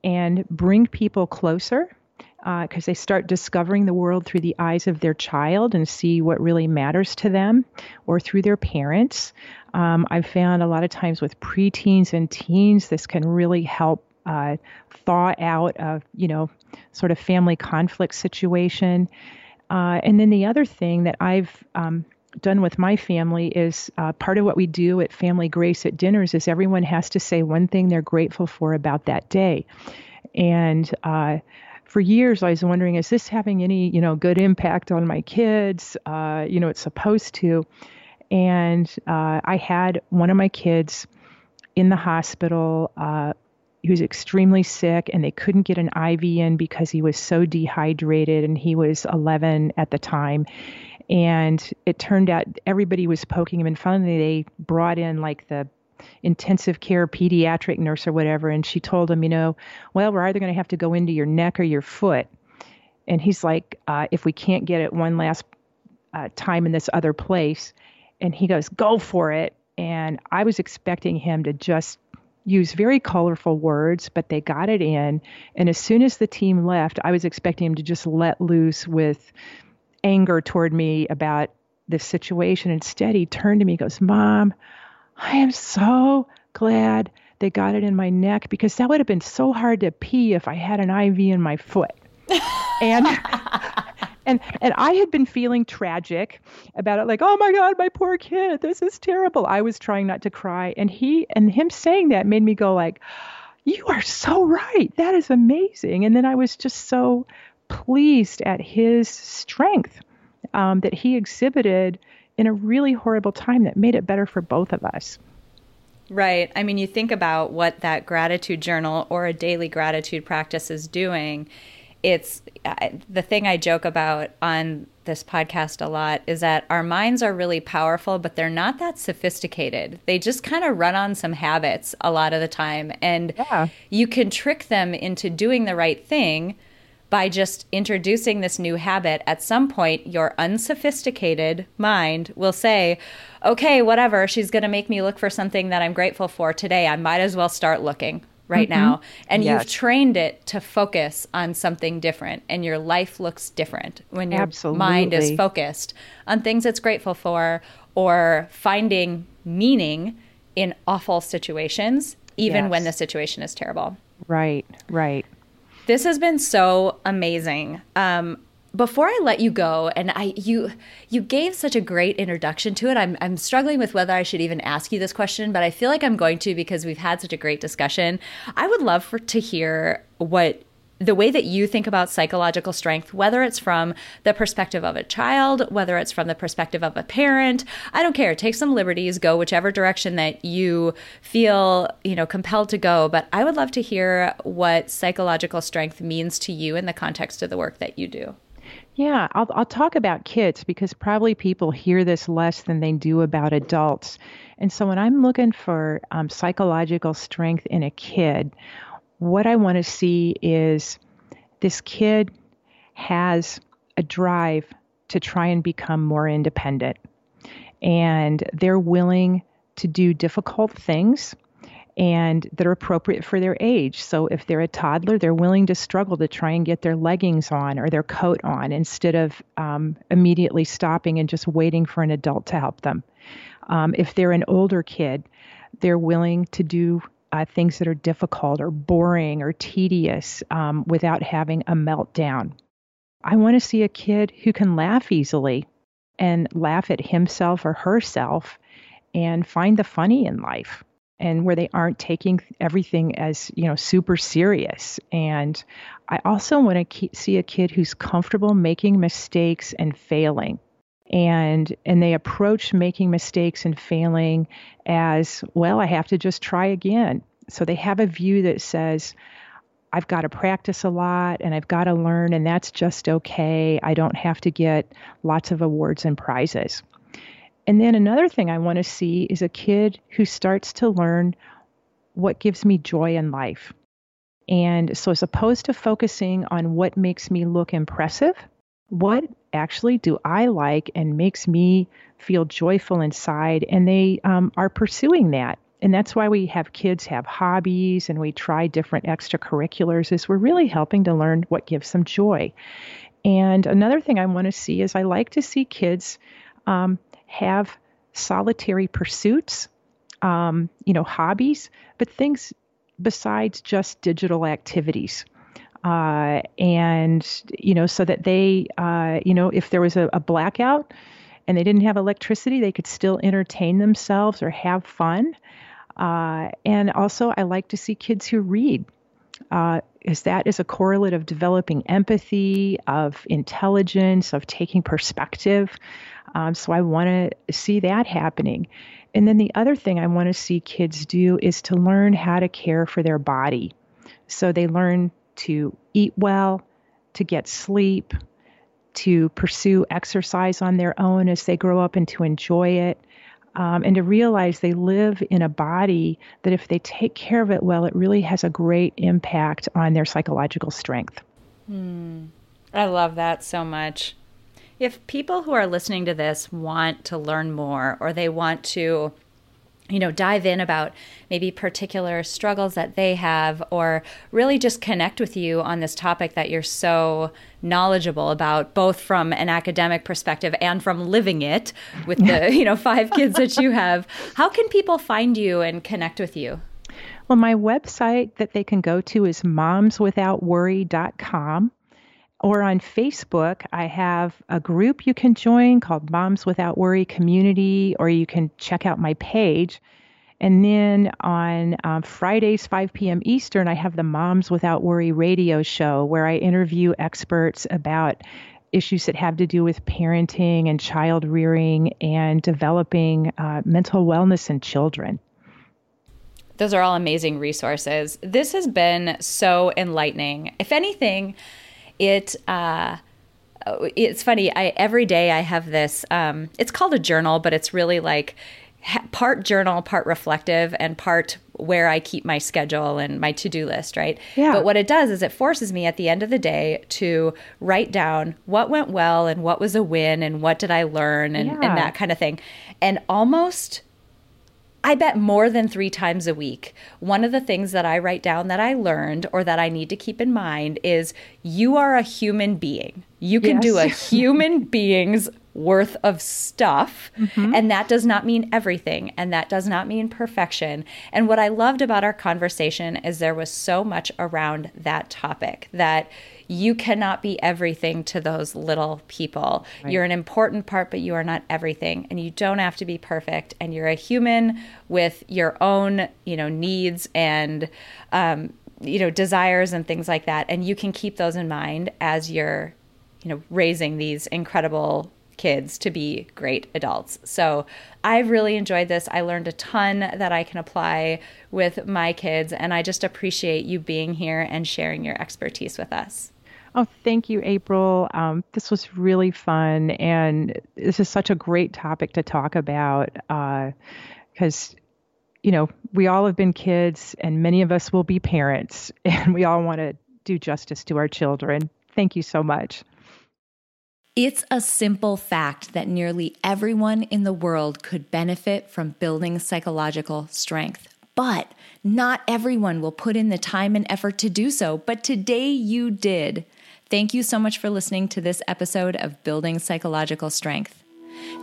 and bring people closer because uh, they start discovering the world through the eyes of their child and see what really matters to them or through their parents. Um, I've found a lot of times with preteens and teens, this can really help uh, thaw out a you know sort of family conflict situation. Uh, and then the other thing that I've um, done with my family is uh, part of what we do at Family Grace at dinners is everyone has to say one thing they're grateful for about that day. And uh, for years, I was wondering, is this having any, you know, good impact on my kids? Uh, you know, it's supposed to. And uh, I had one of my kids in the hospital uh, he was extremely sick and they couldn't get an IV in because he was so dehydrated and he was 11 at the time. And it turned out everybody was poking him and finally they brought in like the intensive care pediatric nurse or whatever and she told him, you know, well, we're either going to have to go into your neck or your foot. And he's like, uh, if we can't get it one last uh, time in this other place. And he goes, go for it. And I was expecting him to just use very colorful words, but they got it in. And as soon as the team left, I was expecting him to just let loose with anger toward me about this situation. Instead, he turned to me and goes, Mom, I am so glad they got it in my neck because that would have been so hard to pee if I had an IV in my foot. and and and I had been feeling tragic about it, like, oh my God, my poor kid, this is terrible. I was trying not to cry, and he and him saying that made me go like, you are so right. That is amazing. And then I was just so pleased at his strength um, that he exhibited in a really horrible time that made it better for both of us. Right. I mean, you think about what that gratitude journal or a daily gratitude practice is doing. It's uh, the thing I joke about on this podcast a lot is that our minds are really powerful, but they're not that sophisticated. They just kind of run on some habits a lot of the time. And yeah. you can trick them into doing the right thing by just introducing this new habit, at some point, your unsophisticated mind will say, okay, whatever, she's going to make me look for something that I'm grateful for today. I might as well start looking right mm-hmm. now. And yes. you've trained it to focus on something different, and your life looks different when your Absolutely. mind is focused on things it's grateful for or finding meaning in awful situations, even yes. when the situation is terrible. Right, right. This has been so amazing. Um, before I let you go, and I you you gave such a great introduction to it. I'm I'm struggling with whether I should even ask you this question, but I feel like I'm going to because we've had such a great discussion. I would love for to hear what the way that you think about psychological strength, whether it's from the perspective of a child, whether it's from the perspective of a parent, I don't care. Take some liberties, go whichever direction that you feel, you know, compelled to go. But I would love to hear what psychological strength means to you in the context of the work that you do. Yeah, I'll, I'll talk about kids because probably people hear this less than they do about adults. And so when I'm looking for um, psychological strength in a kid, what I want to see is this kid has a drive to try and become more independent. And they're willing to do difficult things and that are appropriate for their age. So if they're a toddler, they're willing to struggle to try and get their leggings on or their coat on instead of um, immediately stopping and just waiting for an adult to help them. Um, if they're an older kid, they're willing to do uh, things that are difficult or boring or tedious um, without having a meltdown. I want to see a kid who can laugh easily and laugh at himself or herself and find the funny in life and where they aren't taking everything as you know super serious. And i also want to see a kid who's comfortable making mistakes and failing. And and they approach making mistakes and failing as well i have to just try again. So they have a view that says i've got to practice a lot and i've got to learn and that's just okay. I don't have to get lots of awards and prizes and then another thing i want to see is a kid who starts to learn what gives me joy in life and so as opposed to focusing on what makes me look impressive what actually do I like and makes me feel joyful inside? And they um, are pursuing that. And that's why we have kids have hobbies and we try different extracurriculars is we're really helping to learn what gives them joy. And another thing I want to see is I like to see kids um, have solitary pursuits, um, you know, hobbies, but things besides just digital activities. Uh, and you know, so that they, uh, you know, if there was a, a, blackout and they didn't have electricity, they could still entertain themselves or have fun. Uh, and also, I like to see kids who read, uh, as that is a correlate of developing empathy, of intelligence, of taking perspective. Um, so I want to see that happening. And then the other thing I want to see kids do is to learn how to care for their body. So they learn to eat well, to get sleep, to pursue exercise on their own as they grow up and to enjoy it. Um, and to realize they live in a body that, if they take care of it well, it really has a great impact on their psychological strength. Hmm. I love that so much. If people who are listening to this want to learn more or they want to you know, dive in about maybe particular struggles that they have, or really just connect with you on this topic that you're so knowledgeable about, both from an academic perspective and from living it with the, you know, five kids that you have. How can people find you and connect with you? Well, my website that they can go to is momswithoutworry.com. or on Facebook, I have a group you can join called Moms Without Worry Community, or you can check out my page. And then on um, Fridays, 5 p.m. Eastern, I have the Moms Without Worry radio show where I interview experts about issues that have to do with parenting and child rearing and developing uh, mental wellness in children. Those are all amazing resources. This has been so enlightening. If anything, it uh, it's funny. I every day I have this. Um, it's called a journal, but it's really like part journal, part reflective, and part where I keep my schedule and my to do list, right? Yeah. But what it does is it forces me at the end of the day to write down what went well and what was a win and what did I learn and, yeah. and that kind of thing. And almost I bet more than three times a week. One of the things that I write down that I learned or that I need to keep in mind is you are a human being. You can yes. do a human being's worth of stuff. Mm-hmm. And that does not mean everything. And that does not mean perfection. And what I loved about our conversation is there was so much around that topic that you cannot be everything to those little people. Right. You're an important part, but you are not everything. And you don't have to be perfect. And you're a human with your own, you know, needs and, um, you know, desires and things like that. And you can keep those in mind as you're, you know, raising these incredible kids to be great adults. So I've really enjoyed this. I learned a ton that I can apply with my kids, and I just appreciate you being here and sharing your expertise with us. Oh, thank you, April. Um, this was really fun, and this is such a great topic to talk about because, uh, you know, we all have been kids, and many of us will be parents, and we all want to do justice to our children. Thank you so much. It's a simple fact that nearly everyone in the world could benefit from building psychological strength. But not everyone will put in the time and effort to do so. But today you did. Thank you so much for listening to this episode of Building Psychological Strength.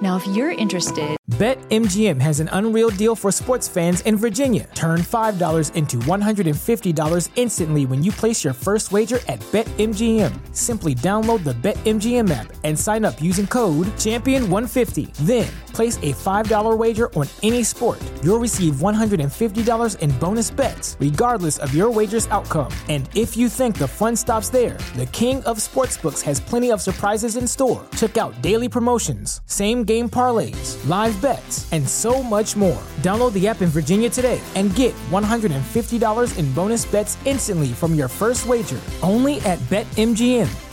Now, if you're interested, BetMGM has an unreal deal for sports fans in Virginia. Turn $5 into $150 instantly when you place your first wager at BetMGM. Simply download the BetMGM app and sign up using code Champion150. Then, place a $5 wager on any sport. You'll receive $150 in bonus bets, regardless of your wager's outcome. And if you think the fun stops there, the King of Sportsbooks has plenty of surprises in store. Check out daily promotions, same game parlays, live bets, and so much more. Download the app in Virginia today and get $150 in bonus bets instantly from your first wager only at BetMGM.